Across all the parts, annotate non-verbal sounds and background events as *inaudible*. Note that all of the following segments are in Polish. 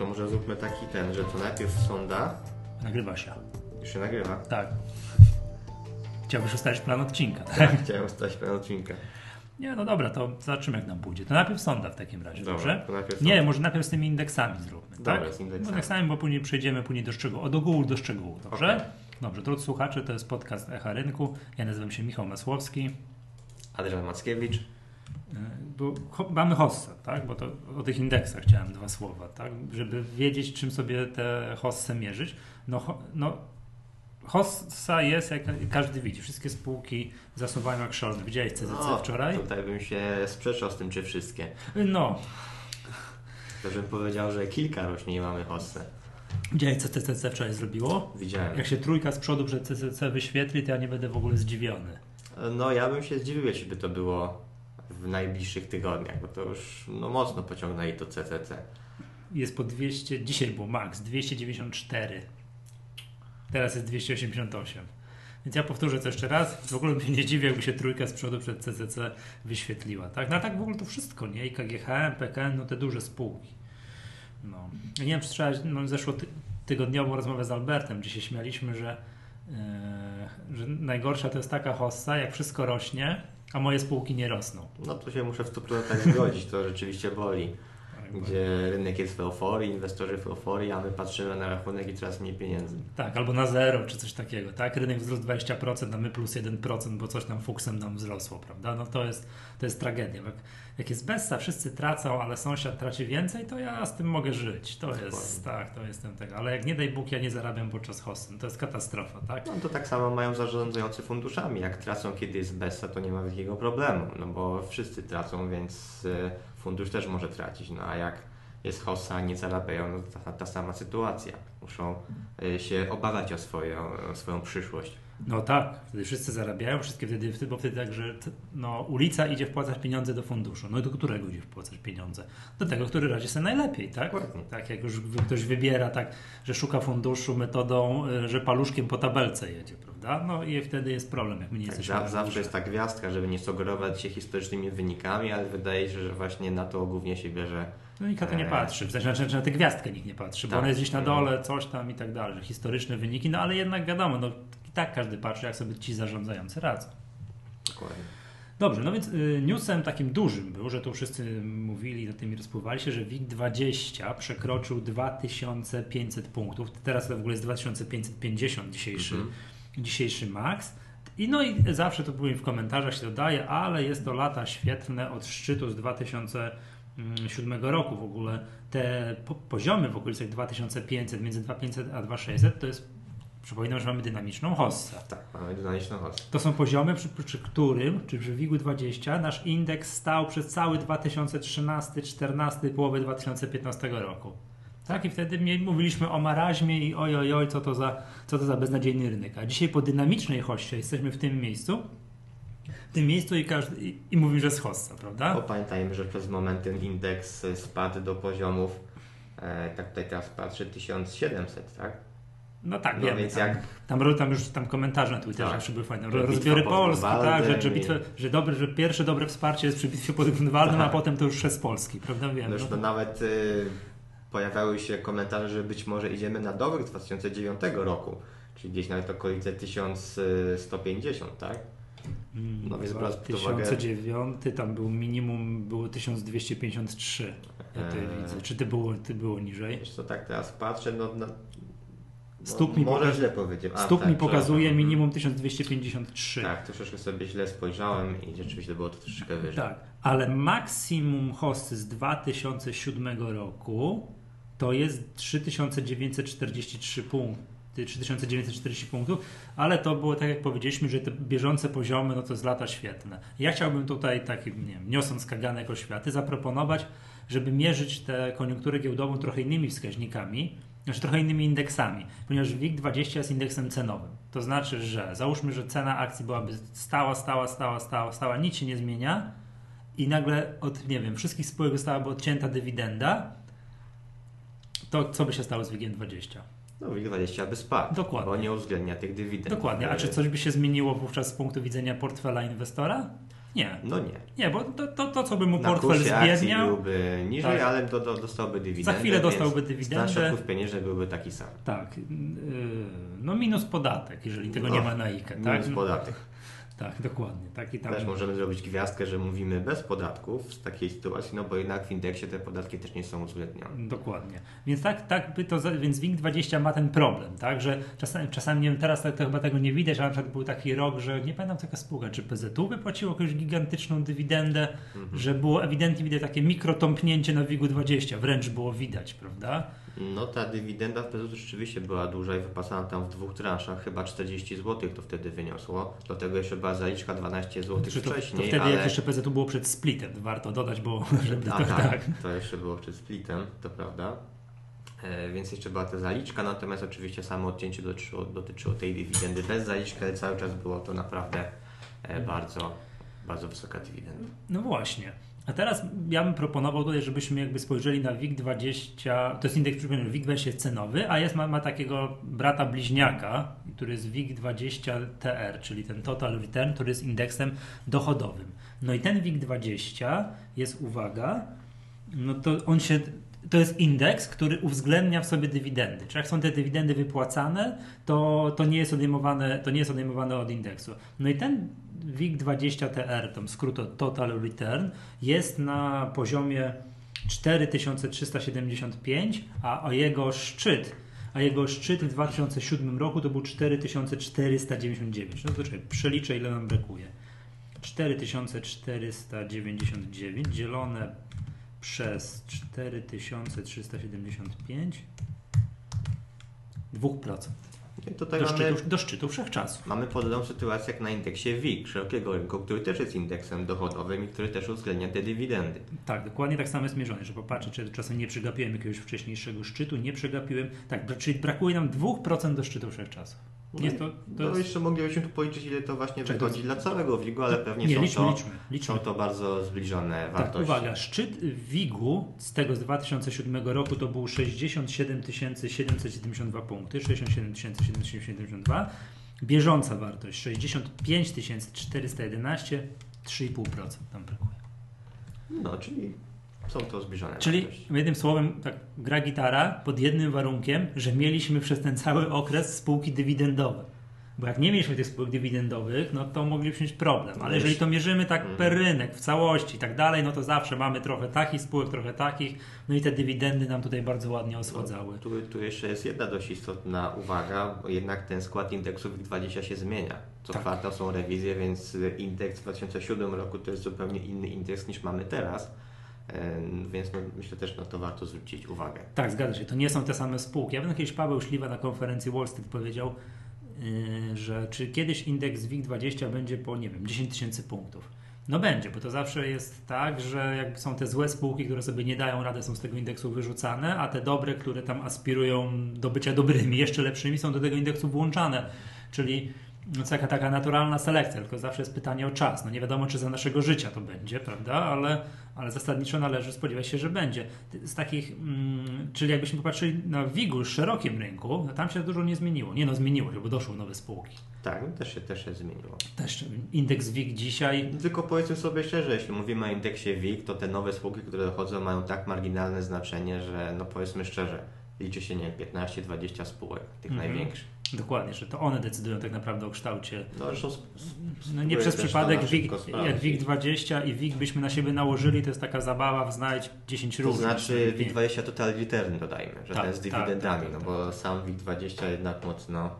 To może zróbmy taki ten, że to najpierw sonda, Nagrywa się. już się nagrywa. Tak. Chciałbyś ustalić plan odcinka, tak? Tak, chciałem stać plan odcinka. Nie, no dobra, to zobaczymy jak nam pójdzie. To najpierw sonda w takim razie, Dobra, dobrze? Nie, może najpierw z tymi indeksami zróbmy, Dobra, tak? z indeksami. Indeksami, bo później przejdziemy później do szczegółów, od ogółu do szczegółów, dobrze? Okej. Dobrze, drodzy słuchacze, to jest podcast Echa Rynku. Ja nazywam się Michał Masłowski. Adrian Mackiewicz. Yy, Bo mamy hossa, tak? Bo to o tych indeksach chciałem dwa słowa, tak? Żeby wiedzieć, czym sobie te hosse mierzyć. No, no hossa jest, jak każdy widzi, wszystkie spółki zasuwają jak szalone. Widziałeś CZC No, wczoraj? Tutaj bym się sprzeczał z tym, czy wszystkie. No, To bym powiedział, że kilka rośnie i mamy hossę. widziałeś co CCC wczoraj zrobiło? Widziałem. Jak się trójka z przodu przed CCC wyświetli, to ja nie będę w ogóle zdziwiony. No ja bym się zdziwił, jeśli by to było w najbliższych tygodniach, bo to już no, mocno pociągnęli to CCC. Jest po 200, dzisiaj było max 294. Teraz jest 288. Więc ja powtórzę to jeszcze raz. W ogóle się nie dziwił, jakby się trójka z przodu przed CCC wyświetliła. Tak? No tak w ogóle to wszystko, nie? I KGHM, PKN, no te duże spółki. No. Nie wiem, czy słyszałeś, no zeszło ty tygodniową rozmowę z Albertem, gdzie się śmialiśmy, że, yy, że najgorsza to jest taka hossa, jak wszystko rośnie, a moje spółki nie rosną. No tu się muszę w 100% zgodzić, to rzeczywiście boli. Gdzie rynek jest w euforii, inwestorzy w euforii, a my patrzymy na rachunek i coraz mniej pieniędzy. Tak, albo na zero, czy coś takiego, tak? Rynek wzrósł 20%, a my plus 1%, bo coś tam fuksem nam wzrosło, prawda? No to jest, to jest tragedia. Jak, jak jest bessa, wszyscy tracą, ale sąsiad traci więcej, to ja z tym mogę żyć. To jest, tak, to jestem tego. Ale jak nie daj Bóg, ja nie zarabiam podczas hossy, to jest katastrofa, tak? No to tak samo mają zarządzający funduszami. Jak tracą, kiedy jest bessa, to nie ma wielkiego problemu, no bo wszyscy tracą, więc y, fundusz też może tracić. No a jak jest hossa, nie zarabiają, no ta, ta sama sytuacja. Muszą y, się obawiać o, swoją o swoją przyszłość. No tak, wtedy wszyscy zarabiają, wszystkie wtedy, bo wtedy tak, że t- no, ulica idzie wpłacać pieniądze do funduszu. No i do którego idzie wpłacać pieniądze? Do tego, który radzi sobie najlepiej, tak? Tak, jak już ktoś wybiera tak, że szuka funduszu metodą, y, że paluszkiem po tabelce jedzie, prawda? No i wtedy jest problem, jak my nie Tak, jesteśmy zawsze jest ta gwiazdka, żeby nie sugerować się historycznymi wynikami, ale wydaje się, że właśnie na to głównie się bierze. No nikt na to nie Eee. patrzy, w sensie, znaczy, na tę gwiazdkę nikt nie patrzy, bo Tak. ona jest gdzieś na dole, coś tam i tak dalej, że historyczne wyniki, no ale jednak wiadomo, no i tak każdy patrzy, jak sobie ci zarządzający radzą. Dokładnie. Dobrze, no więc y, newsem takim dużym był, że tu wszyscy mówili, na tym rozpływali się, że WIG20 przekroczył 2500 punktów. Teraz to w ogóle jest 2550 dzisiejszy, Mhm. dzisiejszy max. I no i zawsze to było w komentarzach się dodaje, ale jest to lata świetlne od szczytu z 2007 roku w ogóle. Te po, poziomy w okolicach 2500, między 2500 a 2600 to jest, przypominam, że mamy dynamiczną hossę. Tak, mamy dynamiczną hossę. To są poziomy, przy, przy którym, czy przy WIG-u 20, nasz indeks stał przez cały 2013, 14, połowę 2015 roku. Tak, i wtedy mówiliśmy o maraźmie i oj, oj, oj, co to za, co to za beznadziejny rynek. A dzisiaj po dynamicznej hoście jesteśmy w tym miejscu, w tym miejscu i, każdy, i, i mówimy, że jest hossa, prawda? Bo pamiętajmy, że przez moment ten indeks spadł do poziomów, e, tak tutaj teraz patrzę, 1700, tak? No tak, No wiem. więc tam, jak- tam, tam już tam komentarze na Twitterze Tak. były fajne. Rozbiory Polski, tak, że, że, bitwę, że, dobre, że pierwsze dobre wsparcie jest przy bitwie pod Grunwaldem, a Tak. potem to już szef z Polski, prawda? Wiem. No już no. to nawet y, pojawiały się komentarze, że być może idziemy na z 2009 roku, czyli gdzieś nawet okolice 1150, tak? Mm, No więc biorąc pod uwagę- 2009 tam był minimum było 1253. Ja Eee. widzę. Czy to było, ty było niżej? Wiesz co, tak teraz patrzę, no, no, no Stóp mi może poka- źle powiedziałem. A, Stóp tak, mi pokazuje przepraszam. minimum 1253. Tak, troszeczkę sobie źle spojrzałem i rzeczywiście było to troszeczkę wyżej. Tak, ale maksimum hossy z 2007 roku to jest 3943 punkty, 3940 punktów, ale to było tak jak powiedzieliśmy, że te bieżące poziomy no to jest lata świetne. Ja chciałbym tutaj tak, nie wiem, niosąc kaganek oświaty, zaproponować, żeby mierzyć tę koniunkturę giełdową trochę innymi wskaźnikami, znaczy trochę innymi indeksami, ponieważ WIG20 jest indeksem cenowym. To znaczy, że załóżmy, że cena akcji byłaby stała, stała, stała, stała, stała, nic się nie zmienia i nagle od, nie wiem, wszystkich spółek zostałaby odcięta dywidenda, to co by się stało z WIG20? No WIG20 by spadł, Dokładnie. bo nie uwzględnia tych dywidend. Dokładnie. A czy coś by się zmieniło wówczas z punktu widzenia portfela inwestora? Nie. No nie. Nie, bo to, to, to co by mu Na portfel zbiedniał, byłby niżej, Tak. ale do, do, dostałby dywidendę. Za chwilę dostałby dywidendę. Stan środków pieniężnych byłby taki sam. tak, yy, no minus podatek, jeżeli tego No, nie ma na IKE, tak? Minus podatek. Tak, dokładnie. Tak, i tam, Też możemy zrobić gwiazdkę, że mówimy bez podatków z takiej sytuacji, no bo jednak w indeksie te podatki też nie są uwzględnione. Dokładnie. Więc tak, tak by to, więc WIG20 ma ten problem, tak, że czasami, czasami nie wiem, teraz to, to chyba tego nie widać, ale na przykład był taki rok, że nie pamiętam taka spółka, czy PZU wypłaciło jakąś gigantyczną dywidendę, Mhm. że było ewidentnie widać takie mikrotąpnięcie na WIG20, wręcz było widać, prawda? No ta dywidenda w PZU rzeczywiście była duża i wypłacana tam w dwóch transzach, chyba 40 zł to wtedy wyniosło. Do tego jeszcze była zaliczka 12 zł Czy to, to wcześniej, wtedy ale... jak jeszcze PZU było przed splitem, warto dodać, bo *laughs* żeby A, to, tak, tak. to jeszcze było przed splitem, to prawda. E, więc jeszcze była ta zaliczka, natomiast oczywiście samo odcięcie dotyczyło, dotyczyło tej dywidendy bez zaliczki, ale cały czas było to naprawdę e, bardzo, bardzo wysoka dywidenda. No właśnie. A teraz ja bym proponował tutaj, żebyśmy jakby spojrzeli na WIG20, to jest indeks, przypomnę, WIG20 jest cenowy, a jest, ma, ma takiego brata bliźniaka, który jest WIG20 TR, czyli ten Total Return, który jest indeksem dochodowym. No i ten WIG20 jest, uwaga, no to on się, to jest indeks, który uwzględnia w sobie dywidendy. Czyli jak są te dywidendy wypłacane, to, to, nie, jest odejmowane, to nie jest odejmowane od indeksu. No i ten WIG20TR, tam skrót Total Return, jest na poziomie 4375, a, a jego szczyt a jego szczyt w 2007 roku to był 4499. No to czekaj, przeliczę ile nam brakuje. 4499 dzielone przez 4375 2%. I tutaj Do mamy, szczytu, do szczytu wszechczasów. mamy podobną sytuację jak na indeksie WIG, szerokiego rynku, który też jest indeksem dochodowym i który też uwzględnia te dywidendy. Tak, dokładnie tak samo jest mierzone, że popatrzę, czy czasem nie przegapiłem jakiegoś wcześniejszego szczytu, nie przegapiłem. Tak, czyli brakuje nam 2% do szczytu wszechczasów. Nie, to, to No jeszcze moglibyśmy tu policzyć, ile to właśnie Czekaj, wychodzi dla całego WIG-u, ale pewnie Nie, są, liczmy, to, liczmy, liczmy. są to bardzo zbliżone Tak, wartości. uwaga, szczyt WIG-u z tego z 2007 roku to był 67 772 punkty, 67 772. Bieżąca wartość 65 411, 3,5% tam brakuje. No, czyli są to zbliżone Czyli jednym słowem, tak, gra gitara pod jednym warunkiem, że mieliśmy przez ten cały okres spółki dywidendowe. Bo jak nie mieliśmy tych spółek dywidendowych, no to moglibyśmy mieć problem. Ale jeżeli to mierzymy tak Mhm. per rynek, w całości i tak dalej, no to zawsze mamy trochę takich spółek, trochę takich. No i te dywidendy nam tutaj bardzo ładnie osładzały. Tu, tu jeszcze jest jedna dość istotna uwaga, bo jednak ten skład indeksów WIG20 się zmienia. Co Tak. kwartał są rewizje, więc indeks w 2007 roku to jest zupełnie inny indeks niż mamy teraz. Więc no, myślę też na to warto zwrócić uwagę. Tak, zgadza się. To nie są te same spółki. Ja bym kiedyś Paweł Śliwa na konferencji Wall Street powiedział, yy, że czy kiedyś indeks WIG20 będzie po, nie wiem, 10 tysięcy punktów. No będzie, bo to zawsze jest tak, że jak są te złe spółki, które sobie nie dają rady, są z tego indeksu wyrzucane, a te dobre, które tam aspirują do bycia dobrymi, jeszcze lepszymi, są do tego indeksu włączane. Czyli no, taka, taka naturalna selekcja, tylko zawsze jest pytanie o czas. No nie wiadomo, czy za naszego życia to będzie, prawda? Ale, ale zasadniczo należy spodziewać się, że będzie. Z takich, mm, czyli jakbyśmy popatrzyli na WIG-u, szerokim rynku, no tam się dużo nie zmieniło. Nie no, zmieniło się, bo doszły nowe spółki. Tak, no, też się, też się zmieniło. Też indeks WIG dzisiaj Tylko powiedzmy sobie szczerze, jeśli mówimy o indeksie WIG, to te nowe spółki, które dochodzą, mają tak marginalne znaczenie, że no powiedzmy szczerze, liczy się nie wiem, 15-20 spółek, tych Mhm. największych. Dokładnie, że to one decydują tak naprawdę o kształcie. No zresztą sp- No nie przez przypadek to WIG, jak sprawdzić. WIG20 i WIG byśmy na siebie nałożyli, to jest taka zabawa w znajdź 10 To różnych. znaczy WIG20 Total Return dodajmy, że Tak, ten z tak, dywidendami, tak, tak, no bo sam WIG20 jednak mocno,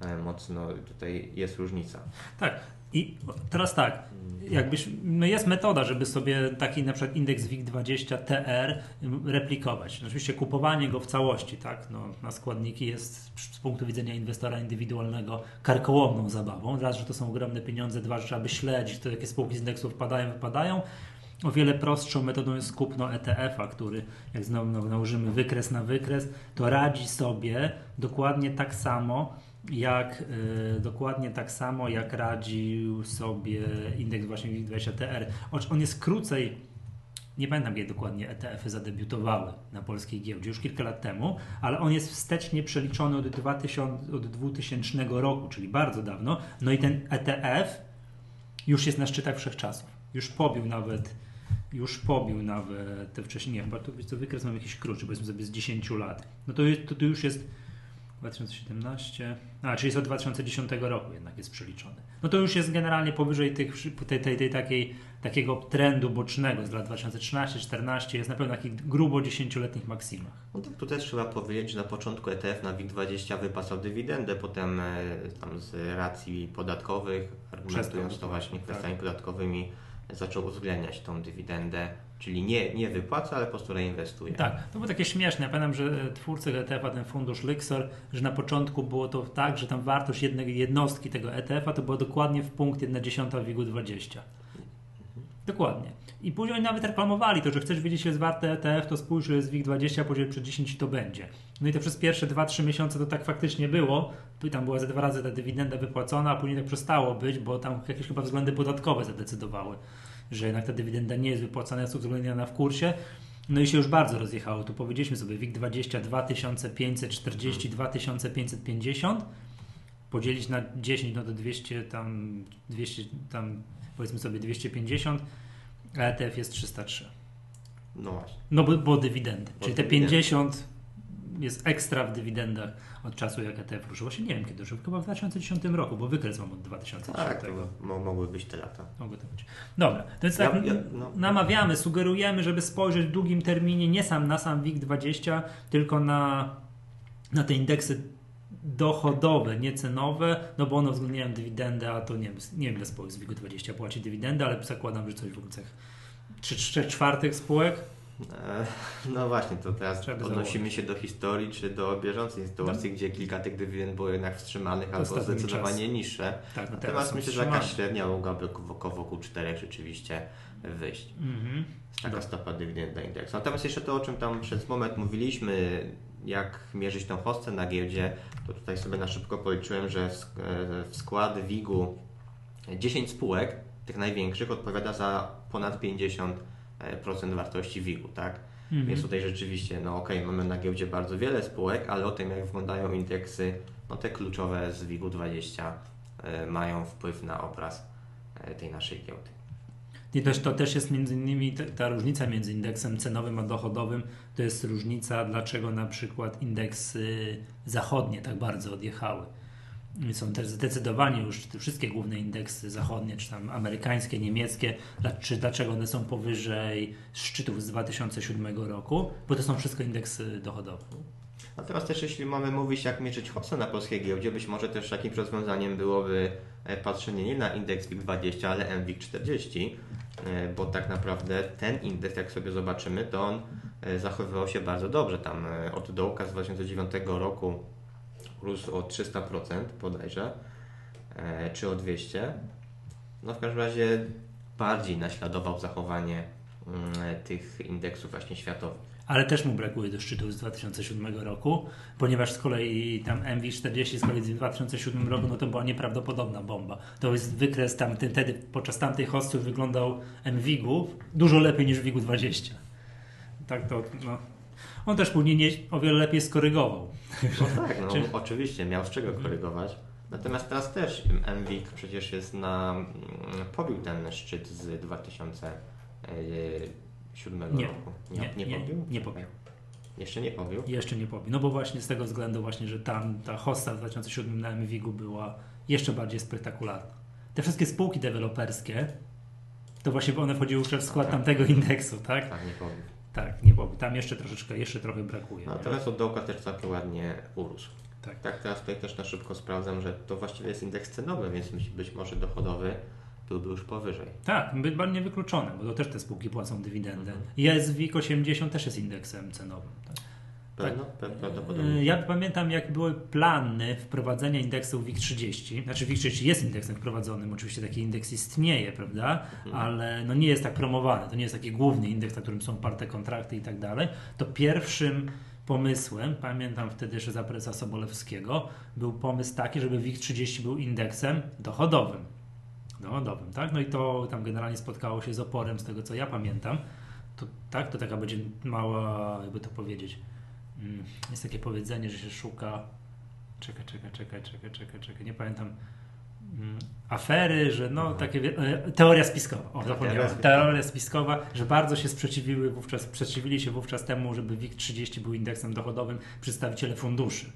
e, mocno tutaj jest różnica. Tak. I teraz tak, jakbyś, no jest metoda, żeby sobie taki na przykład indeks WIG20 TR replikować. No Oczywiście kupowanie go w całości, tak, no, na składniki jest z punktu widzenia inwestora indywidualnego karkołomną zabawą. Raz, że to są ogromne pieniądze, dwa, że trzeba by śledzić, to jakie spółki z indeksu wpadają, wypadają. O wiele prostszą metodą jest kupno ETF-a, który jak znowu no, nałożymy wykres na wykres, to radzi sobie dokładnie tak samo, jak y, dokładnie tak samo jak radził sobie indeks właśnie WIG20 TR. On jest krócej, nie pamiętam kiedy dokładnie ETF-y zadebiutowały na polskiej giełdzie, już kilka lat temu, ale on jest wstecznie przeliczony od, 2000, od 2000 roku, czyli bardzo dawno. No i ten ETF już jest na szczytach wszechczasów. Już pobił nawet, już pobił nawet te wcześniej, nie, chyba to, to wykres mam jakiś krótszy, powiedzmy sobie z 10 lat. No to, to, to już jest 2017, a czyli jest od 2010 roku jednak jest przeliczony. No to już jest generalnie powyżej tych, tej, tej, tej takiej, takiego trendu bocznego z lat 2013-2014, jest na pewno takich grubo 10-letnich maksimach. No tak, tu też trzeba powiedzieć, że na początku ETF na WIG20 wypłacał dywidendę, potem e, tam z racji podatkowych, argumentując to właśnie tak. kwestiami tak. podatkowymi, zaczął uwzględniać tą dywidendę Czyli nie, nie wypłaca, ale po prostu reinwestuje. Tak, to było takie śmieszne. Ja pamiętam, że twórcy ETF-a, ten fundusz Lyxor, że na początku było to tak, że tam wartość jednej jednostki tego ETF-a to było dokładnie w punkt 1 dziesiąta WIG-20. Dokładnie. I później oni nawet reklamowali to, że chcesz wiedzieć, ile jest warte ETF, to spójrz, ile jest WIG20, podziel przez 10 i to będzie. No i to przez pierwsze 2-3 miesiące to tak faktycznie było. Tam była ze dwa razy ta dywidenda wypłacona, a później tak przestało być, bo tam jakieś chyba względy podatkowe zadecydowały że jednak ta dywidenda nie jest wypłacana, jest uwzględniona w kursie. No i się już bardzo rozjechało. Tu powiedzieliśmy sobie WIG 20 2540, 2550 podzielić na 10, no to 200 tam, 200 tam powiedzmy sobie 250, a ETF jest 303. No właśnie. No bo, bo dywidendy. Bo Czyli te 50 jest ekstra w dywidendach od czasu, jak ETF ruszył. Właśnie nie wiem kiedy ruszył, chyba w 2010 roku, bo wykres mam od 2010. Tak, to mogły być te lata. Mogły to być. Dobra, to więc tak ja, no. namawiamy, sugerujemy, żeby spojrzeć w długim terminie nie sam na sam WIG20, tylko na, na te indeksy dochodowe, nie cenowe, no bo one uwzględniają dywidendę, a to nie wiem, nie wiem ile spółek z WIG20 płaci dywidendę, ale zakładam, że coś w okolicach 3 czwartych spółek no właśnie, to teraz Trzeba odnosimy się do historii, czy do bieżącej sytuacji, no. gdzie kilka tych dywidend było jednak wstrzymanych albo zdecydowanie czas. niższe. Tak, no Natomiast myślę, że jakaś średnia mogłaby wokół 4 rzeczywiście wyjść. Mhm. Taka stopa dywidenda indeksu. Natomiast jeszcze to, o czym tam przez moment mówiliśmy, jak mierzyć tą hostę na giełdzie, to tutaj sobie na szybko policzyłem, że w skład WIG-u 10 spółek, tych największych, odpowiada za ponad 50 E, procent wartości WIG-u, tak? Mhm. Więc tutaj rzeczywiście, no okej, okay, mamy na giełdzie bardzo wiele spółek, ale o tym jak wyglądają indeksy, no te kluczowe z WIG-u 20 e, mają wpływ na obraz e, tej naszej giełdy. I też, to też jest między innymi ta, ta różnica między indeksem cenowym a dochodowym, to jest różnica, dlaczego na przykład indeksy zachodnie tak bardzo odjechały są też zdecydowanie już te wszystkie główne indeksy zachodnie, czy tam amerykańskie, niemieckie, czy dlaczego one są powyżej szczytów z 2007 roku, bo to są wszystko indeksy dochodowe. Natomiast też jeśli mamy mówić jak mierzyć hossę na polskiej giełdzie, być może też jakimś rozwiązaniem byłoby e, patrzenie nie na indeks WIG20, ale MWIG40, e, bo tak naprawdę ten indeks, jak sobie zobaczymy, to on e, zachowywał się bardzo dobrze. Tam od dołka z 2009 roku rósł o 300% bodajże, e, czy o 200. No w każdym razie bardziej naśladował zachowanie mm, tych indeksów właśnie światowych. Ale też mu brakuje do szczytu z 2007 roku, ponieważ z kolei tam MV40 z kolei w 2007 roku, no to była nieprawdopodobna bomba. To jest wykres tam, wtedy podczas tamtej hosty wyglądał MVIG-ów dużo lepiej niż WIG-u 20. Tak to, no, on też później nie, o wiele lepiej skorygował. No *laughs* tak, no, Czy... oczywiście, miał z czego mhm. korygować. Natomiast teraz też MWIG przecież jest na. Mm, pobił ten szczyt z 2007 nie, roku. Nie, nie, nie, nie pobił? Nie pobił. Jeszcze nie pobił? Jeszcze nie pobił. No bo właśnie z tego względu właśnie, że tam ta hosta w 2007 na MWIG-u była jeszcze bardziej spektakularna. Te wszystkie spółki deweloperskie, to właśnie one wchodziły w skład tak. tamtego indeksu, tak? Tak, nie pobił. Tak, nie bo tam jeszcze troszeczkę, jeszcze trochę brakuje. No, teraz od dołka też całkiem ładnie urósł. Tak. tak, teraz tutaj też na szybko sprawdzam, że to właściwie jest indeks cenowy, więc być może dochodowy byłby już powyżej. Tak, nie wykluczone, bo to też te spółki płacą dywidendę. Mhm. ISWIK 80 też jest indeksem cenowym. Tak? Pewno, tak. prawdopodobnie. Ja pamiętam, jak były plany wprowadzenia indeksu WIG30. Znaczy WIG30 jest indeksem wprowadzonym, oczywiście taki indeks istnieje, prawda? Mhm. Ale no nie jest tak promowany. To nie jest taki główny indeks, na którym są parte kontrakty i tak dalej. To pierwszym pomysłem, pamiętam wtedy jeszcze za prezesa Sobolewskiego, był pomysł taki, żeby WIG30 był indeksem dochodowym. Dochodowym, tak? No i to tam generalnie spotkało się z oporem, z tego co ja pamiętam. To, tak, to taka będzie mała, jakby to powiedzieć, jest takie powiedzenie, że się szuka. Czekaj, czekaj, czekaj, czekaj, czekaj, czekaj. Nie pamiętam. mm, afery, że no takie wie- e, teoria spiskowa. O, zapomniałem. Teoria spiskowa. Że bardzo się sprzeciwiły wówczas, sprzeciwili się wówczas temu, żeby WIG30 był indeksem dochodowym przedstawiciele funduszy.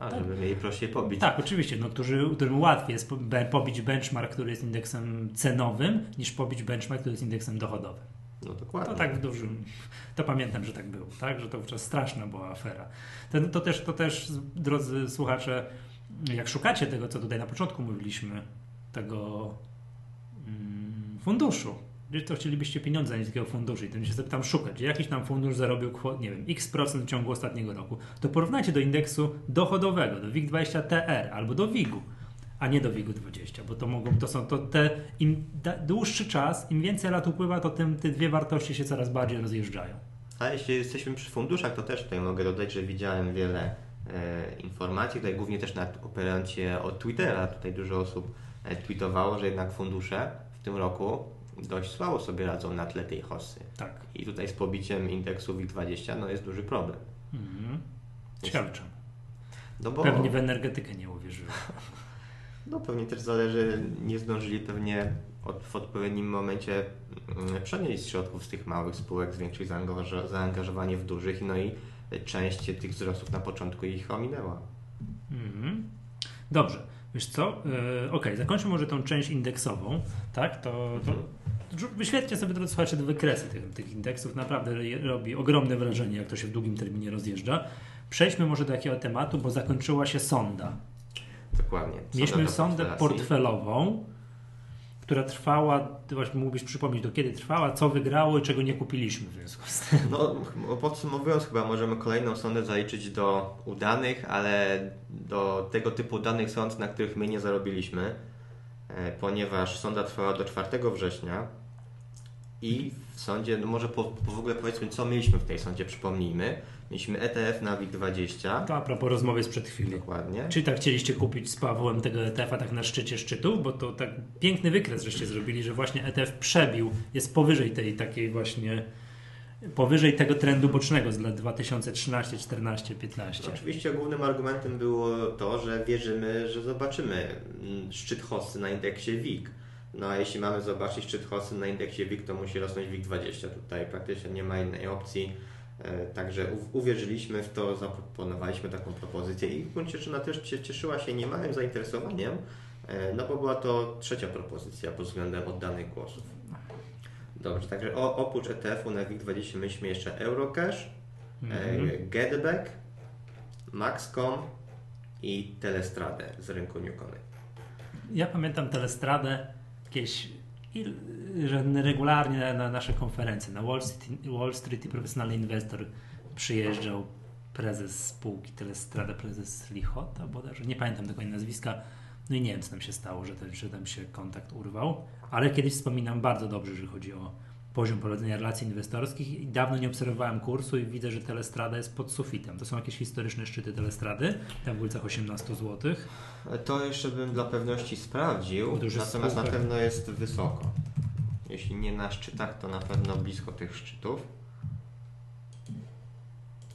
A, żeby mieli prościej pobić. Tak, oczywiście, no, którzy, którym łatwiej jest pobić benchmark, który jest indeksem cenowym, niż pobić benchmark, który jest indeksem dochodowym. No dokładnie. To tak w dużym. To pamiętam, że tak było, tak? Że to wówczas straszna była afera. To, to, też, to też, drodzy słuchacze, jak szukacie tego, co tutaj na początku mówiliśmy, tego mm, funduszu, to chcielibyście pieniądze na takiego funduszu i to się sobie tam szukać, jakiś tam fundusz zarobił, nie wiem, x procent w ciągu ostatniego roku, to porównajcie do indeksu dochodowego, do WIG20 TR albo do WIG-u, a nie do WIG-u 20, bo to mogą, to są to te, im da, dłuższy czas, im więcej lat upływa, to tym te dwie wartości się coraz bardziej rozjeżdżają. A jeśli jesteśmy przy funduszach, to też tutaj mogę dodać, że widziałem wiele e, informacji, tutaj głównie też na opierając się od Twittera, tutaj dużo osób e, tweetowało, że jednak fundusze w tym roku dość słabo sobie radzą na tle tej hossy. Tak. I tutaj z pobiciem indeksu WIG20 no jest duży problem. Mhm. Ciekawe. No bo Pewnie w energetykę nie uwierzyły. *laughs* no pewnie też zależy, nie zdążyli pewnie od, w odpowiednim momencie mm, przenieść środków z tych małych spółek, zwiększyć zaangażo- zaangażowanie w dużych, no i część tych wzrostów na początku ich ominęła. Mhm. Dobrze. Wiesz co? Yy, Okej, zakończmy może tą część indeksową. Tak? To, to wyświetlcie sobie, drodzy słuchacze, te wykresy tych, tych indeksów. Naprawdę robi ogromne wrażenie, jak to się w długim terminie rozjeżdża. Przejdźmy może do takiego tematu, bo zakończyła się sonda. Dokładnie. Mieliśmy sondę portfelową, która trwała, ty właśnie mógłbyś przypomnieć, do kiedy trwała, co wygrało i czego nie kupiliśmy w związku z tym. No, podsumowując, chyba możemy kolejną sondę zaliczyć do udanych, ale do tego typu danych sąd, na których my nie zarobiliśmy, e, ponieważ sonda trwała do 4 września i w sądzie, no może po, po w ogóle powiedzmy, co mieliśmy w tej sądzie, przypomnijmy. Mieliśmy ETF na WIG20, To a propos rozmowy sprzed chwili. dokładnie. Czy tak chcieliście kupić z Pawłem tego ETF-a tak na szczycie szczytów? Bo to tak piękny wykres żeście zrobili, że właśnie ETF przebił, jest powyżej tej takiej właśnie, powyżej tego trendu bocznego z lat 2013, 14, 15. Oczywiście głównym argumentem było to, że wierzymy, że zobaczymy mm, szczyt hossy na indeksie WIG. No a jeśli mamy zobaczyć szczyt hossy na indeksie WIG, to musi rosnąć WIG20. Tutaj praktycznie nie ma innej opcji. E, Także uwierzyliśmy w to, zaproponowaliśmy taką propozycję i w gruncie rzeczy ona też cie- cieszyła się niemałym zainteresowaniem, e, no bo była to trzecia propozycja pod względem oddanych głosów. Dobrze, także o, oprócz ETF-u na WIG20 mieliśmy jeszcze Eurocash, Mhm. e, Getback, Maxcom i Telestradę z rynku Newcony. Ja pamiętam Telestradę jakieś, że regularnie na, na nasze konferencje, na Wall Street, Wall Street i profesjonalny inwestor przyjeżdżał prezes spółki Telestrada, prezes Lichota bodajże, nie pamiętam tego nazwiska, no i nie wiem co tam się stało, że, że tam się kontakt urwał, ale kiedyś wspominam bardzo dobrze, jeżeli chodzi o poziom prowadzenia relacji inwestorskich i dawno nie obserwowałem kursu i widzę, że Telestrada jest pod sufitem. To są jakieś historyczne szczyty Telestrady, tam w okolicach 18 zł. To jeszcze bym dla pewności sprawdził, natomiast na pewno jest wysoko. Jeśli nie na szczytach, to na pewno blisko tych szczytów.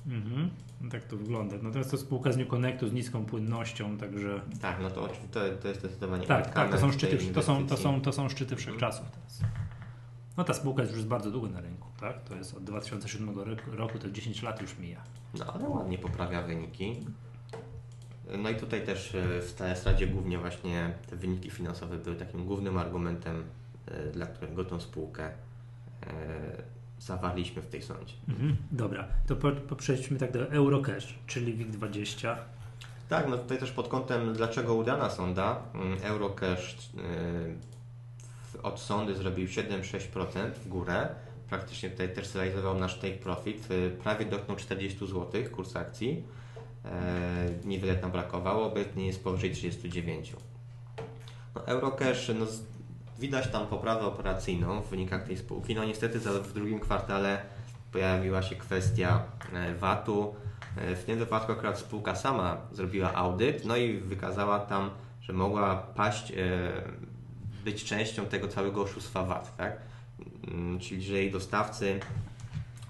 Mhm. No tak to wygląda. Natomiast to spółka z New Connectu z niską płynnością, także Tak, no to, to, to jest zdecydowanie tak, tak, to są szczyty, to są, to są, to są szczyty wszechczasów teraz. No ta spółka jest już bardzo długo na rynku, tak? To jest od 2007 roku, to 10 lat już mija. No ale ładnie poprawia wyniki. No i tutaj też e, w Telestradzie głównie właśnie te wyniki finansowe były takim głównym argumentem, e, dla którego tą spółkę e, zawarliśmy w tej sądzie. Mhm. Dobra, to po, po przejdźmy tak do Eurocash, czyli WIG20. Tak, no tutaj też pod kątem dlaczego udana sonda, mm, Eurocash od sondy zrobił 7-6% w górę. Praktycznie tutaj też zrealizował nasz take profit. y, Prawie dotknął 40 zł kurs akcji. E, Niewiele tam brakowało, obecnie jest powyżej 39. No, Eurocash, no, widać tam poprawę operacyjną w wynikach tej spółki. No niestety w drugim kwartale pojawiła się kwestia e, VAT-u. E, W tym wypadku akurat spółka sama zrobiła audyt, no i wykazała tam, że mogła paść, być częścią tego całego oszustwa VAT, tak? Mm, Czyli, że jej dostawcy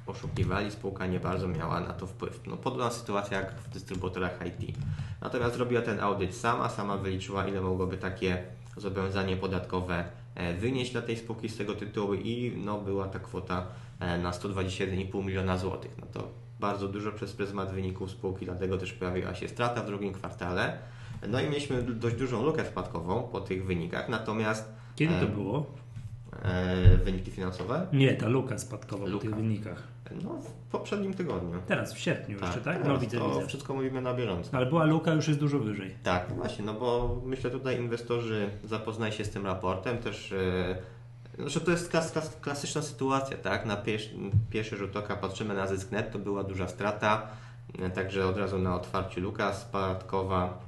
oszukiwali, spółka nie bardzo miała na to wpływ. No, podobna sytuacja jak w dystrybutorach IT. Natomiast zrobiła ten audyt sama, sama wyliczyła ile mogłoby takie zobowiązanie podatkowe e, wynieść dla tej spółki z tego tytułu i no, była ta kwota e, na 121,5 miliona złotych. No to bardzo dużo przez pryzmat wyników spółki, dlatego też pojawiła się strata w drugim kwartale. No i mieliśmy dość dużą lukę spadkową po tych wynikach, natomiast Kiedy to było? e, wyniki finansowe Nie, ta luka spadkowa po Luka. tych wynikach. no, w poprzednim tygodniu. Teraz, w sierpniu jeszcze, tak? No widzę, to widzę. wszystko mówimy na bieżąco. Ale była luka już jest dużo wyżej. Tak, no właśnie, no bo myślę tutaj inwestorzy zapoznaj się z tym raportem, też e, znaczy to jest klas, klas, klasyczna sytuacja, tak? Na pierwszy, pierwszy rzut oka patrzymy na zysk net, to była duża strata, e, także od razu na otwarciu luka spadkowa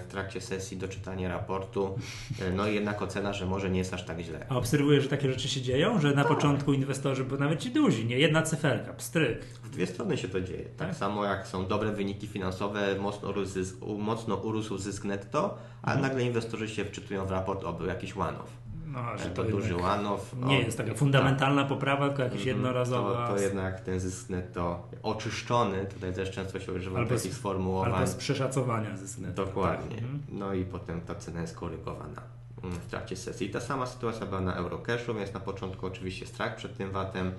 w trakcie sesji doczytanie raportu, e, no i jednak ocena, że może nie jest aż tak źle. A obserwujesz, że takie rzeczy się dzieją? Że na początku inwestorzy, bo nawet ci duzi, nie? Jedna cyferka, pstryk. W dwie strony się to dzieje. Tak, Tak? samo jak są dobre wyniki finansowe, mocno urósł mocno urósł zysk netto, a Mhm. nagle inwestorzy się wczytują w raport, o był jakiś one-off. No, że To, to duży one-off. nie jest taka tak. fundamentalna poprawa, tylko jakieś Mhm. jednorazowa. To, to jednak ten zysk netto oczyszczony, tutaj też często się używa Albo z- takich sformułowań. Albo z przeszacowania zysk netto. Dokładnie. Tak. No i potem ta cena jest korygowana mm, w trakcie sesji. Ta sama sytuacja była na Eurocashu, więc na początku oczywiście strach przed tym VAT-em.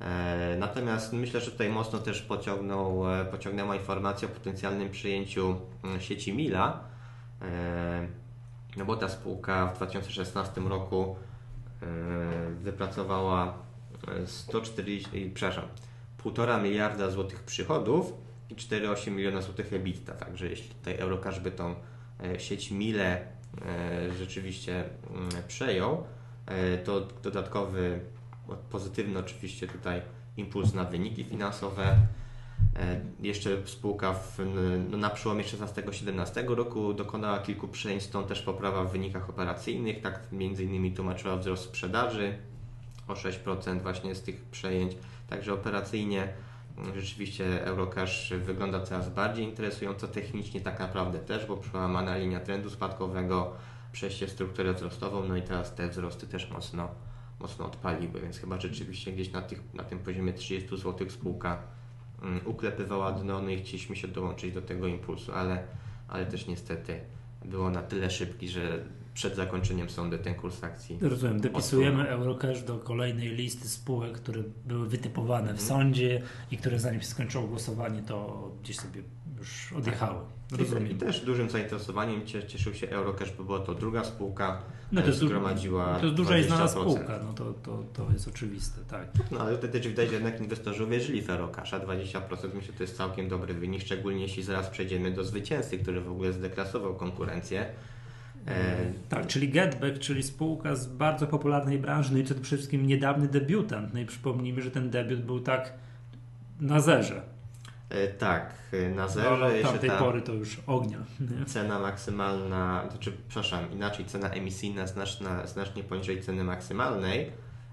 E, Natomiast myślę, że tutaj mocno też pociągnął, e, pociągnęła informacja o potencjalnym przyjęciu mm, sieci Mila. E, No bo ta spółka w 2016 roku e, wypracowała e, 140, przepraszam, 1,5 miliarda złotych przychodów i 4,8 miliona złotych EBITDA. Także jeśli tutaj Eurocash by tą e, sieć Mile e, rzeczywiście mm, przejął, e, to dodatkowy, pozytywny oczywiście tutaj impuls na wyniki finansowe. E, Jeszcze spółka w, no, na przełomie 16-17 roku dokonała kilku przejęć, stąd też poprawa w wynikach operacyjnych. Tak innymi tłumaczyła wzrost sprzedaży o 6% właśnie z tych przejęć. Także operacyjnie mm, rzeczywiście Eurocash wygląda coraz bardziej interesująco, technicznie tak naprawdę też, bo przełamana linia trendu spadkowego, przejście w strukturę wzrostową, no i teraz te wzrosty też mocno, mocno odpaliły, więc chyba rzeczywiście gdzieś na, tych, na tym poziomie 30 zł spółka uklepywała dno, no i chcieliśmy się dołączyć do tego impulsu, ale, ale też niestety było na tyle szybki, że przed zakończeniem sądu ten kurs akcji Rozumiem, dopisujemy Eurocash do kolejnej listy spółek, które były wytypowane w sądzie i które zanim się skończyło głosowanie, to gdzieś sobie już odjechały. I Rozumiem. też dużym zainteresowaniem cie- cieszył się Eurocash, bo była to druga spółka, No to jest, du- zgromadziła to jest duża i znana 20%. spółka, no to, to, to jest oczywiste, tak. No ale wtedy też widać, że jednak inwestorzy uwierzyli w Eurocasha. 20% myślę, to jest całkiem dobry wynik, szczególnie jeśli zaraz przejdziemy do zwycięzcy, który w ogóle zdeklasował konkurencję. E, Tak, czyli Getback, czyli spółka z bardzo popularnej branży, no i przede wszystkim niedawny debiutant. No i przypomnijmy, że ten debiut był tak na zerze. E, tak, e, na No, zero ale od tamtej ta pory to już ognia. Nie? cena maksymalna, znaczy, przepraszam, inaczej cena emisyjna znaczna, znacznie poniżej ceny maksymalnej.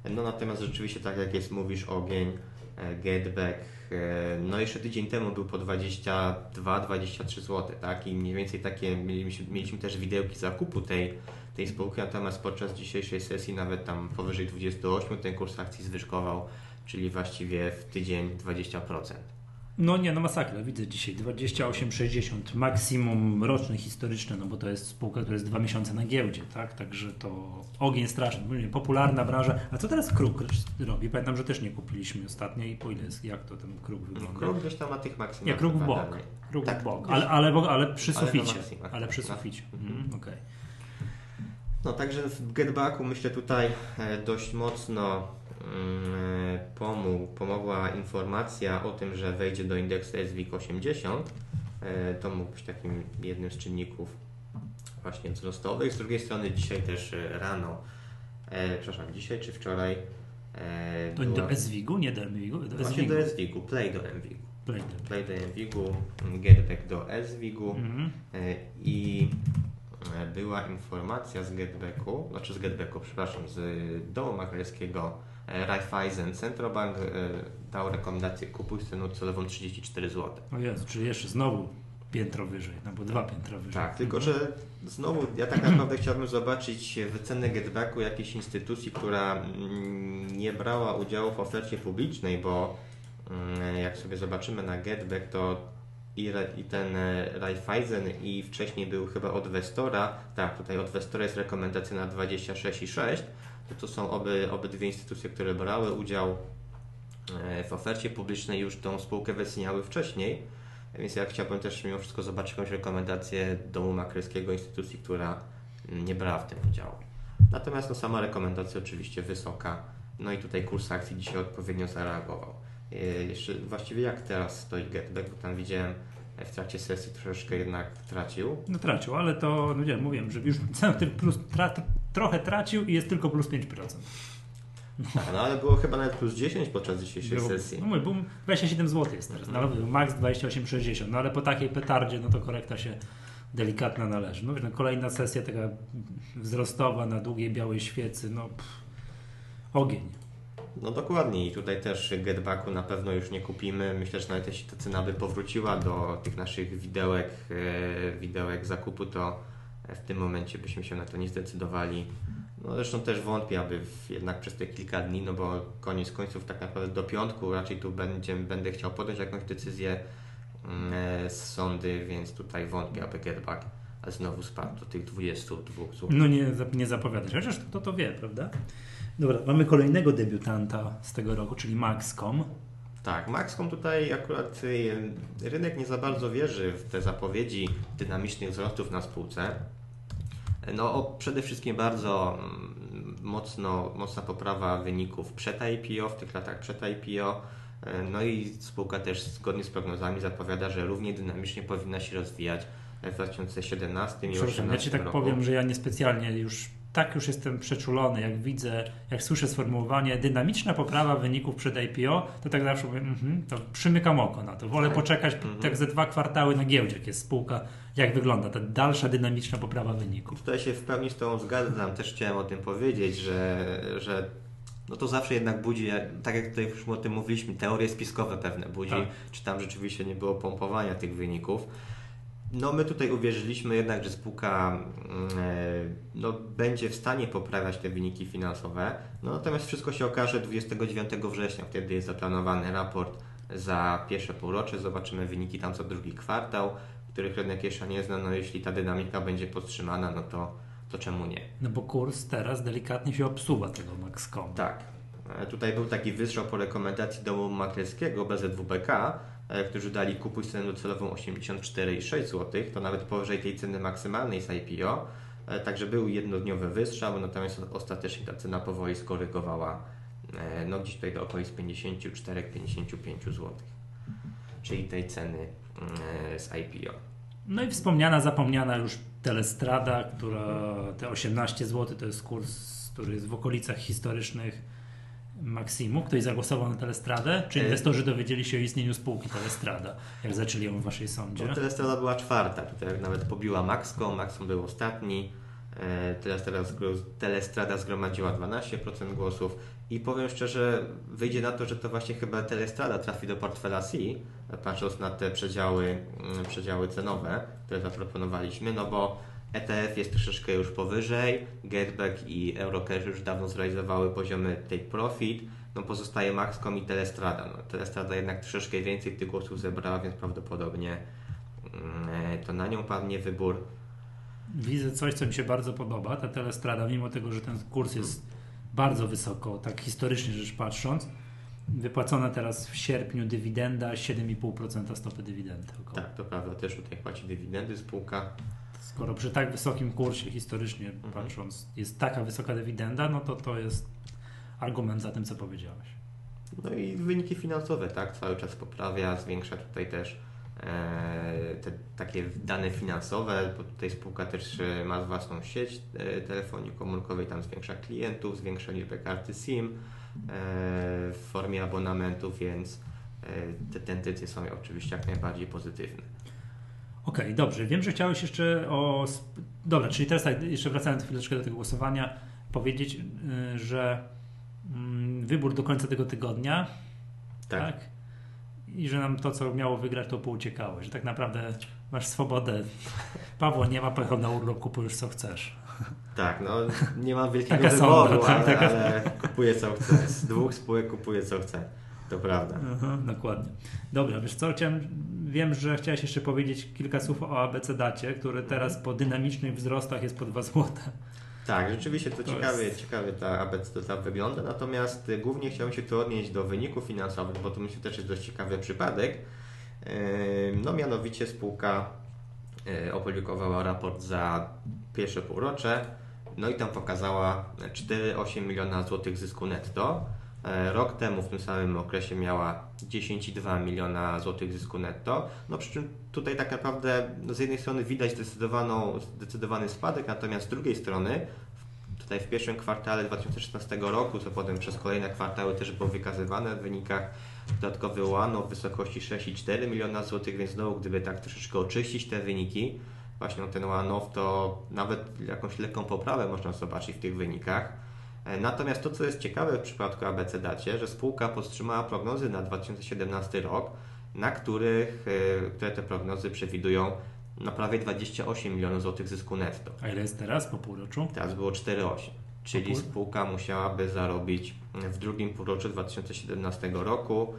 No natomiast rzeczywiście, tak jak jest, mówisz, ogień, e, getback, e, no jeszcze tydzień temu był po 22-23 zł, tak? I mniej więcej takie mieliśmy, mieliśmy też widełki zakupu tej, tej spółki, natomiast podczas dzisiejszej sesji nawet tam powyżej 28 ten kurs akcji zwyżkował, czyli właściwie w tydzień 20%. No nie, no masakra, widzę dzisiaj 28,60 maksimum roczny historyczny, no bo to jest spółka, która jest dwa miesiące na giełdzie, tak? Także to ogień straszny, popularna branża. A co teraz Kruk robi? Pamiętam, że też nie kupiliśmy ostatnio i po ile jest, jak to ten Kruk wygląda? Kruk gdzieś tam na tych maksymalnych. Nie, kruk w bok. Kruk Tak, w bok, ale, ale, ale przy suficie. Ale przy tak. suficie. Mhm. Mhm, okej. No także w Getbacku myślę tutaj e, dość mocno pomógł, pomogła informacja o tym, że wejdzie do indeksu SWIG 80. E, To mógł być takim jednym z czynników właśnie wzrostowych. Z drugiej strony dzisiaj też e, rano, e, przepraszam, dzisiaj czy wczoraj e, To była- do SWIG-u, nie do MWIG-u? Do Właśnie SWIG-u. do SWIG-u, Play do MWIG-u. Play. Play do MWIG-u, Getback do SWIG-u. Mhm. E, i e, była informacja z Getbacku, znaczy z Getbacku, przepraszam, z domu maklerskiego Raiffeisen Centrobank e, dał rekomendację kupuj z ceną celową 34 zł. O Jezu, czyli jeszcze znowu piętro wyżej, no bo dwa piętra wyżej. Tak, tylko że znowu ja tak *clears throat* naprawdę chciałbym zobaczyć wycenę Getbacku jakiejś instytucji, która mm, nie brała udziału w ofercie publicznej, bo mm, jak sobie zobaczymy na Getback, to i, i ten e, Raiffeisen i wcześniej był chyba od Westora. Tak, tutaj od Westora jest rekomendacja na 26 i 6. To, są oby, obydwie instytucje, które brały udział e, w ofercie publicznej, już tą spółkę wyceniały wcześniej. Więc ja chciałbym też mimo wszystko zobaczyć jakąś rekomendację domu makryjskiego, instytucji, która nie brała w tym udziału. Natomiast no, sama rekomendacja oczywiście wysoka. No i tutaj kurs akcji dzisiaj odpowiednio zareagował. E, jeszcze właściwie jak teraz stoi Getback, bo tam widziałem w trakcie sesji troszeczkę jednak tracił. No tracił, ale to, no nie, mówiłem, że już *laughs* cały plus, tra, trochę tracił i jest tylko plus 5%. Tak, no ale było chyba nawet plus 10 podczas dzisiejszej było, sesji. No mówię, boom, 27 zł jest teraz, no, max 28,60, no ale po takiej petardzie, no to korekta się delikatna należy. No, no kolejna sesja taka wzrostowa na długiej białej świecy, no pff, ogień. No dokładnie i tutaj też getbacku na pewno już nie kupimy. Myślę, że nawet jeśli ta cena by powróciła do tych naszych widełek, e, widełek zakupu, to w tym momencie byśmy się na to nie zdecydowali. No zresztą też wątpię, aby jednak przez te kilka dni, no bo koniec końców tak naprawdę do piątku raczej tu będzie, będę chciał podjąć jakąś decyzję mm, e, z sądy, więc tutaj wątpię, aby getback znowu spadł do tych 22 zł. No nie, nie zapowiadać, chociaż kto to wie, prawda? Dobra, mamy kolejnego debiutanta z tego roku, czyli Maxcom. Tak, Maxcom tutaj akurat y, rynek nie za bardzo wierzy w te zapowiedzi dynamicznych wzrostów na spółce. No, przede wszystkim bardzo mm, mocno, mocna poprawa wyników przed IPO, w tych latach przed IPO. E, no i spółka też zgodnie z prognozami zapowiada, że równie dynamicznie powinna się rozwijać w 2017 i 2018 Ja Ci tak roku. powiem, że ja niespecjalnie już tak już jestem przeczulony, jak widzę, jak słyszę sformułowanie dynamiczna poprawa wyników przed IPO, to tak zawsze mówię, mm to przymykam oko na to. Wolę tak. poczekać mm -hmm. tak ze dwa kwartały na giełdzie, jak jest spółka, jak wygląda ta dalsza dynamiczna poprawa wyników. Tutaj się w pełni z Tobą zgadzam. Też chciałem o tym powiedzieć, że, że no to zawsze jednak budzi, tak jak tutaj już o tym mówiliśmy, teorie spiskowe pewne budzi, tak. czy tam rzeczywiście nie było pompowania tych wyników. No my tutaj uwierzyliśmy jednak, że spółka mm, e, no, będzie w stanie poprawiać te wyniki finansowe, no, natomiast wszystko się okaże 29 września, wtedy jest zaplanowany raport za pierwsze półrocze, zobaczymy wyniki tam co drugi kwartał, których rynek jeszcze nie zna, no jeśli ta dynamika będzie podtrzymana, no to, to czemu nie? No bo kurs teraz delikatnie się obsuwa tego Maxcom. Tak. E, tutaj był taki wystrzał po rekomendacji domu maklerskiego BZWBK, którzy dali kupuj cenę docelową 84,6 zł, to nawet powyżej tej ceny maksymalnej z IPO. E, także był jednodniowy wystrzał, natomiast ostatecznie ta cena powoli skorygowała e, no gdzieś tutaj do okolic 54-55 zł, czyli tej ceny z IPO. No i wspomniana, zapomniana już Telestrada, która te 18 zł to jest kurs, który jest w okolicach historycznych Maximu, ktoś zagłosował na Telestradę? Czy e, inwestorzy dowiedzieli się o istnieniu spółki Telestrada, jak zaczęli ją w waszej sądzie? No, Telestrada była czwarta, tutaj nawet pobiła Maxco, Maxcom był ostatni. E, Telestrada, Telestrada zgromadziła 12% głosów i powiem szczerze, wyjdzie na to, że to właśnie chyba Telestrada trafi do portfela C, patrząc na te przedziały, mm, przedziały cenowe, które zaproponowaliśmy, no bo ETF jest troszeczkę już powyżej, Getback i Eurocash już dawno zrealizowały poziomy take profit, no pozostaje Maxcom i Telestrada. No, Telestrada jednak troszeczkę więcej tych głosów zebrała, więc prawdopodobnie mm, to na nią padnie wybór. Widzę coś, co mi się bardzo podoba, ta Telestrada, mimo tego, że ten kurs jest bardzo wysoko, tak historycznie rzecz patrząc, wypłacona teraz w sierpniu dywidenda 7,5% stopy dywidendy. Około. Tak, to prawda, też tutaj płaci dywidendy spółka skoro przy tak wysokim kursie historycznie mhm. patrząc jest taka wysoka dywidenda, no to to jest argument za tym, co powiedziałeś. No i wyniki finansowe, tak, cały czas poprawia, zwiększa tutaj też e, te takie dane finansowe, bo tutaj spółka też e, ma własną sieć e, telefonii komórkowej, tam zwiększa klientów, zwiększa liczbę karty SIM e, w formie abonamentów, więc e, te tendencje są oczywiście jak najbardziej pozytywne. Okej, okay, dobrze. Wiem, że chciałeś jeszcze o. Dobra, czyli teraz tak, jeszcze wracając chwileczkę do tego głosowania, powiedzieć, y, że mm, wybór do końca tego tygodnia. Tak. tak. I że nam to, co miało wygrać, to pouciekało. Że tak naprawdę masz swobodę. *laughs* Pawło nie ma, pojechał na urlop, kupujesz co chcesz. Tak, no nie mam *laughs* wielkiego wyboru, sonda, tak, ale, ale kupuję co chcę. Z dwóch spółek kupuję co chcę. To prawda. Aha, dokładnie. Dobra, wiesz co, chciałem, wiem, że chciałeś jeszcze powiedzieć kilka słów o ABC-dacie, który teraz po dynamicznych wzrostach jest po 2 złote. Tak, rzeczywiście to, To ciekawie, jest- ciekawie ta ABC ta wygląda, natomiast y, głównie chciałem się tu odnieść do wyników finansowych, bo to myślę też jest dość ciekawy przypadek. No mianowicie spółka yy, opublikowała raport za pierwsze półrocze, no i tam pokazała 4,8 miliona złotych zysku netto. E, Rok temu w tym samym okresie miała 10,2 miliona złotych zysku netto. No przy czym tutaj tak naprawdę no z jednej strony widać zdecydowaną, zdecydowany spadek, natomiast z drugiej strony tutaj w pierwszym kwartale 2016 roku, co potem przez kolejne kwartały też było wykazywane w wynikach, dodatkowy łano w wysokości 6,4 miliona złotych, więc znowu gdyby tak troszeczkę oczyścić te wyniki, właśnie ten one-off, to nawet jakąś lekką poprawę można zobaczyć w tych wynikach. E, Natomiast to, co jest ciekawe w przypadku ABC Dacie, że spółka podtrzymała prognozy na 2017 rok, na których, e, które te prognozy przewidują na prawie 28 milionów złotych zysku netto. A ile jest teraz po półroczu? Teraz było 4,8. Czyli pół- spółka musiałaby zarobić w drugim półroczu 2017 roku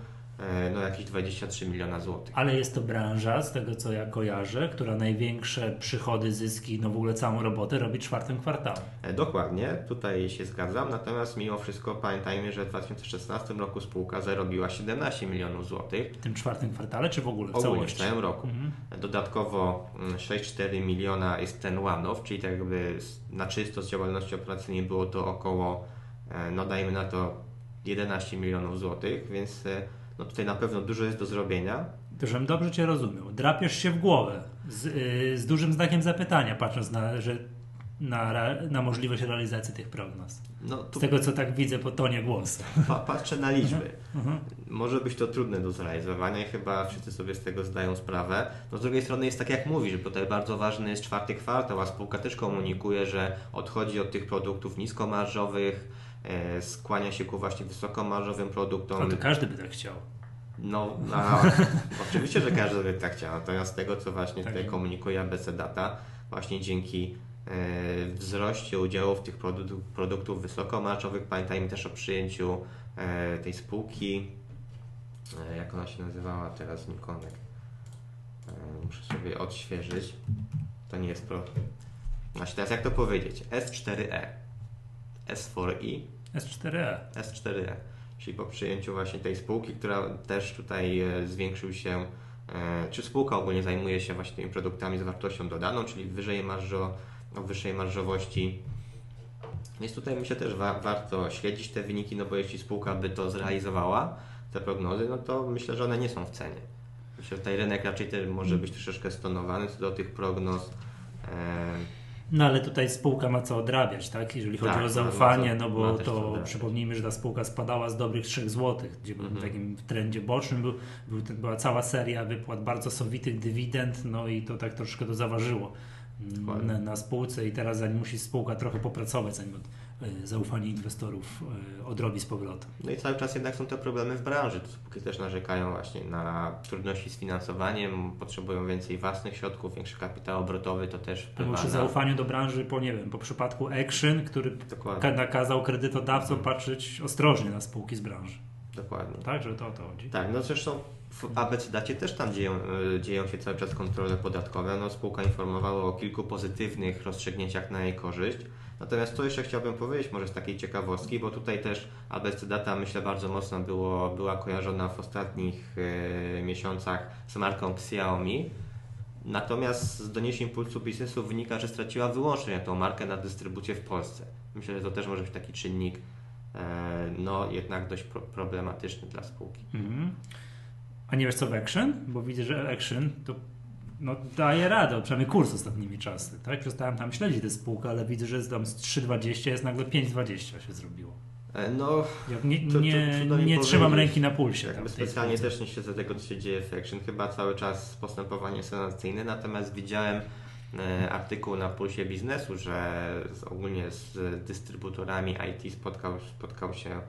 no jakieś 23 miliona złotych. Ale jest to branża, z tego co ja kojarzę, która największe przychody, zyski, no w ogóle całą robotę robi w czwartym kwartale. E, Dokładnie, tutaj się zgadzam, natomiast mimo wszystko pamiętajmy, że w 2016 roku spółka zarobiła 17 milionów złotych W tym czwartym kwartale, czy w ogóle w ogólnie w całym roku. Mhm. Dodatkowo mm, 6,4 miliona jest ten one-off, czyli tak jakby na czysto z działalności operacyjnej było to około, e, no dajmy na to 11 milionów złotych, więc e, no tutaj na pewno dużo jest do zrobienia. Żebym dobrze Cię rozumiał. Drapiesz się w głowę z, y, z dużym znakiem zapytania, patrząc na, że, na, na możliwość realizacji tych prognoz. No tu Z tego co tak widzę po tonie głosu. pa, patrzę na liczby. Mhm. Może być to trudne do zrealizowania i chyba wszyscy sobie z tego zdają sprawę. No z drugiej strony jest tak jak mówisz, bo tutaj bardzo ważny jest czwarty kwartał, a spółka też komunikuje, że odchodzi od tych produktów niskomarżowych, skłania się ku właśnie wysokomarżowym produktom. No to każdy by tak chciał. No, a, *laughs* oczywiście, że każdy by tak chciał. Natomiast z tego, co właśnie Tak. tutaj komunikuje ABC Data, właśnie dzięki e, wzroście udziałów tych produktów, produktów wysokomarżowych, pamiętajmy też o przyjęciu e, tej spółki, e, jak ona się nazywała teraz, Nikonek. E, muszę sobie odświeżyć. To nie jest pro... Właśnie teraz jak to powiedzieć? S4E. S4i S4E. S4E, czyli po przyjęciu właśnie tej spółki, która też tutaj e, zwiększył się, e, czy spółka ogólnie zajmuje się właśnie tymi produktami z wartością dodaną, czyli wyżej marżo, o wyższej marżowości. Więc tutaj myślę też wa- warto śledzić te wyniki, no bo jeśli spółka by to zrealizowała, te prognozy, no to myślę, że one nie są w cenie. Myślę, że tutaj rynek raczej też może być troszeczkę stonowany co do tych prognoz. E, No ale tutaj spółka ma co odrabiać, tak? Jeżeli chodzi Tak, o ma- zaufanie, no ma bo to przypomnijmy, że ta spółka spadała z dobrych 3 zł, gdzie był Mhm. w takim trendzie bocznym był, był, była cała seria wypłat bardzo sowitych dywidend, no i to tak troszkę to zaważyło mm, na, na spółce i teraz zanim musi spółka trochę popracować, zanim e, zaufanie inwestorów e, odrobi z powrotem. No i cały czas jednak są te problemy w branży. Spółki też narzekają właśnie na trudności z finansowaniem, potrzebują więcej własnych środków, większy kapitał obrotowy, to też wpływa przy na... zaufaniu do branży, po nie wiem, po przypadku Action, który Dokładnie, ka- nakazał kredytodawcom patrzeć ostrożnie na spółki z branży. dokładnie. Tak, że to o to chodzi. Tak, no zresztą w ABC Dacie też tam dzieją, y, dzieją się cały czas kontrole podatkowe. No, spółka informowała o kilku pozytywnych rozstrzygnięciach na jej korzyść. Natomiast co jeszcze chciałbym powiedzieć, może z takiej ciekawostki, bo tutaj też ABC Data myślę bardzo mocno było, była kojarzona w ostatnich y, miesiącach z marką Xiaomi. Natomiast z doniesień Pulsu Biznesu wynika, że straciła wyłącznie tą markę na dystrybucję w Polsce. Myślę, że to też może być taki czynnik e, no jednak dość pro- problematyczny dla spółki. Mhm. A nie wiesz co w Action? Bo widzę, że Action to no, daje radę, przynajmniej kurs ostatnimi czasy. Tak? Przestałem tam śledzić tę spółkę, ale widzę, że jest tam z 3,20 jest nagle 5,20 się zrobiło. E, No, nie, To- to nie, nie trzymam ręki na pulsie. tej specjalnie też nie śledzę tego, co się dzieje w Action. Chyba cały czas postępowanie senacyjne, natomiast widziałem e, artykuł na Pulsie Biznesu, że ogólnie z dystrybutorami IT spotkał, spotkał się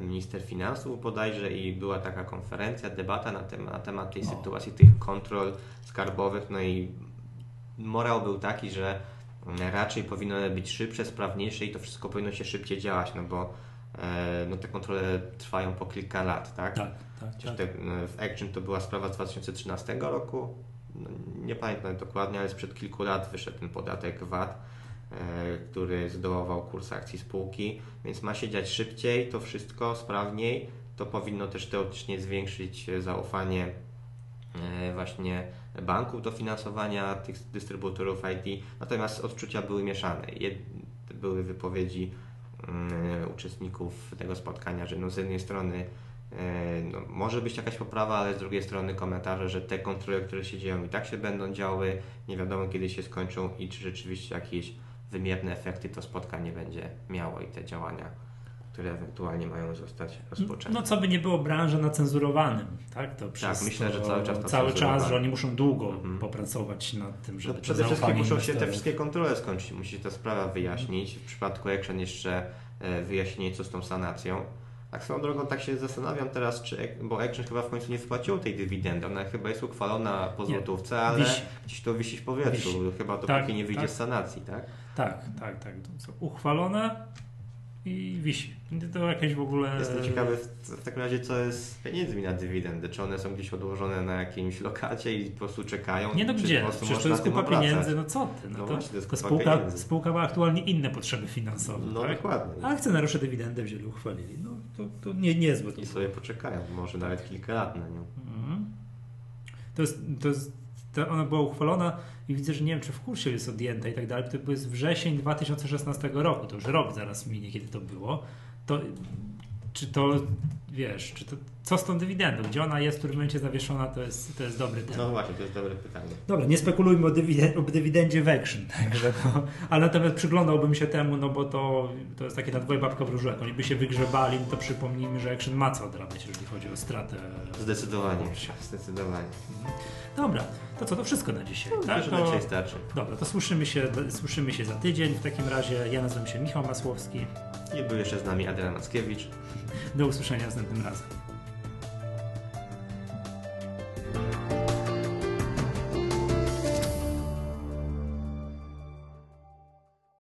minister finansów bodajże i była taka konferencja, debata na, tem- na temat tej O. sytuacji, tych kontrol skarbowych, no i morał był taki, że raczej powinny one być szybsze, sprawniejsze i to wszystko powinno się szybciej działać, no bo e, no te kontrole trwają po kilka lat, tak? Tak, tak. Tak. te, e, w Action to była sprawa z 2013 roku, no, nie pamiętam dokładnie, ale sprzed kilku lat wyszedł ten podatek VAT, który zdołował kurs akcji spółki, więc ma się dziać szybciej, to wszystko sprawniej, to powinno też teoretycznie zwiększyć e, zaufanie e, właśnie banków do finansowania tych dystrybutorów IT, natomiast odczucia były mieszane. Były wypowiedzi mm, uczestników tego spotkania, że no z jednej strony e, no, może być jakaś poprawa, ale z drugiej strony komentarze, że te kontrole, które się dzieją i tak się będą działy, nie wiadomo kiedy się skończą i czy rzeczywiście jakieś wymierne efekty to spotkanie będzie miało i te działania, które ewentualnie mają zostać rozpoczęte. No co by nie było branża na cenzurowanym, tak? To przez myślę, to że cały czas na Cały czas, że oni muszą długo Mhm. popracować nad tym, No, żeby to przede wszystkim muszą się te wszystkie kontrole skończyć, musi się ta sprawa wyjaśnić. W przypadku Action jeszcze e, wyjaśnienie, co z tą sanacją. Tak swoją drogą tak się zastanawiam teraz, czy, bo Action chyba w końcu nie wpłaciło tej dywidendy. Ona chyba jest uchwalona po złotówce, ale Wisi. gdzieś to wisi w powietrzu. Wisi. Chyba dopóki Tak, nie wyjdzie tak. z sanacji, tak? Tak, tak, tak. To uchwalone i wisi. To jakieś w ogóle... Jestem ciekawy w, w takim razie, co jest z pieniędzmi na dywidendy. Czy one są gdzieś odłożone na jakimś lokacie i po prostu czekają? Nie no czy gdzie? Przecież to jest kupa pieniędzy, no co ty? No, No to, właśnie, to jest to spółka, pieniędzy. spółka ma aktualnie inne potrzeby finansowe, No tak? dokładnie. A akcjonariusze dywidendę wzięli, uchwalili. No to, to nie, niezłe to I sobie poczekają, może nawet kilka lat na nią. Mhm. To jest, to jest, to ona była uchwalona i widzę, że nie wiem, czy w kursie jest odjęta i tak dalej. To jest wrzesień 2016 roku, to już rok zaraz minie, kiedy to było. To, czy to, wiesz, czy to, co z tą dywidendą? Gdzie ona jest, w którym momencie zawieszona, to jest, to jest dobry temat. No właśnie, to jest dobre pytanie. Dobra, nie spekulujmy o, dywiden- o dywidendzie w action, *laughs* także to, ale natomiast przyglądałbym się temu, no bo to, to jest takie na dwoje babka wróżyła. Jak oni by się wygrzebali, no to przypomnijmy, że action ma co odrabiać, jeżeli chodzi o stratę. Zdecydowanie, zdecydowanie. Dobra, to co, to wszystko na dzisiaj. No, tak? To, na dzisiaj starczy. Dobra, to słyszymy się, słyszymy się za tydzień. W takim razie ja nazywam się Michał Masłowski. I był jeszcze z nami Adela Mackiewicz. Do usłyszenia następnym razem.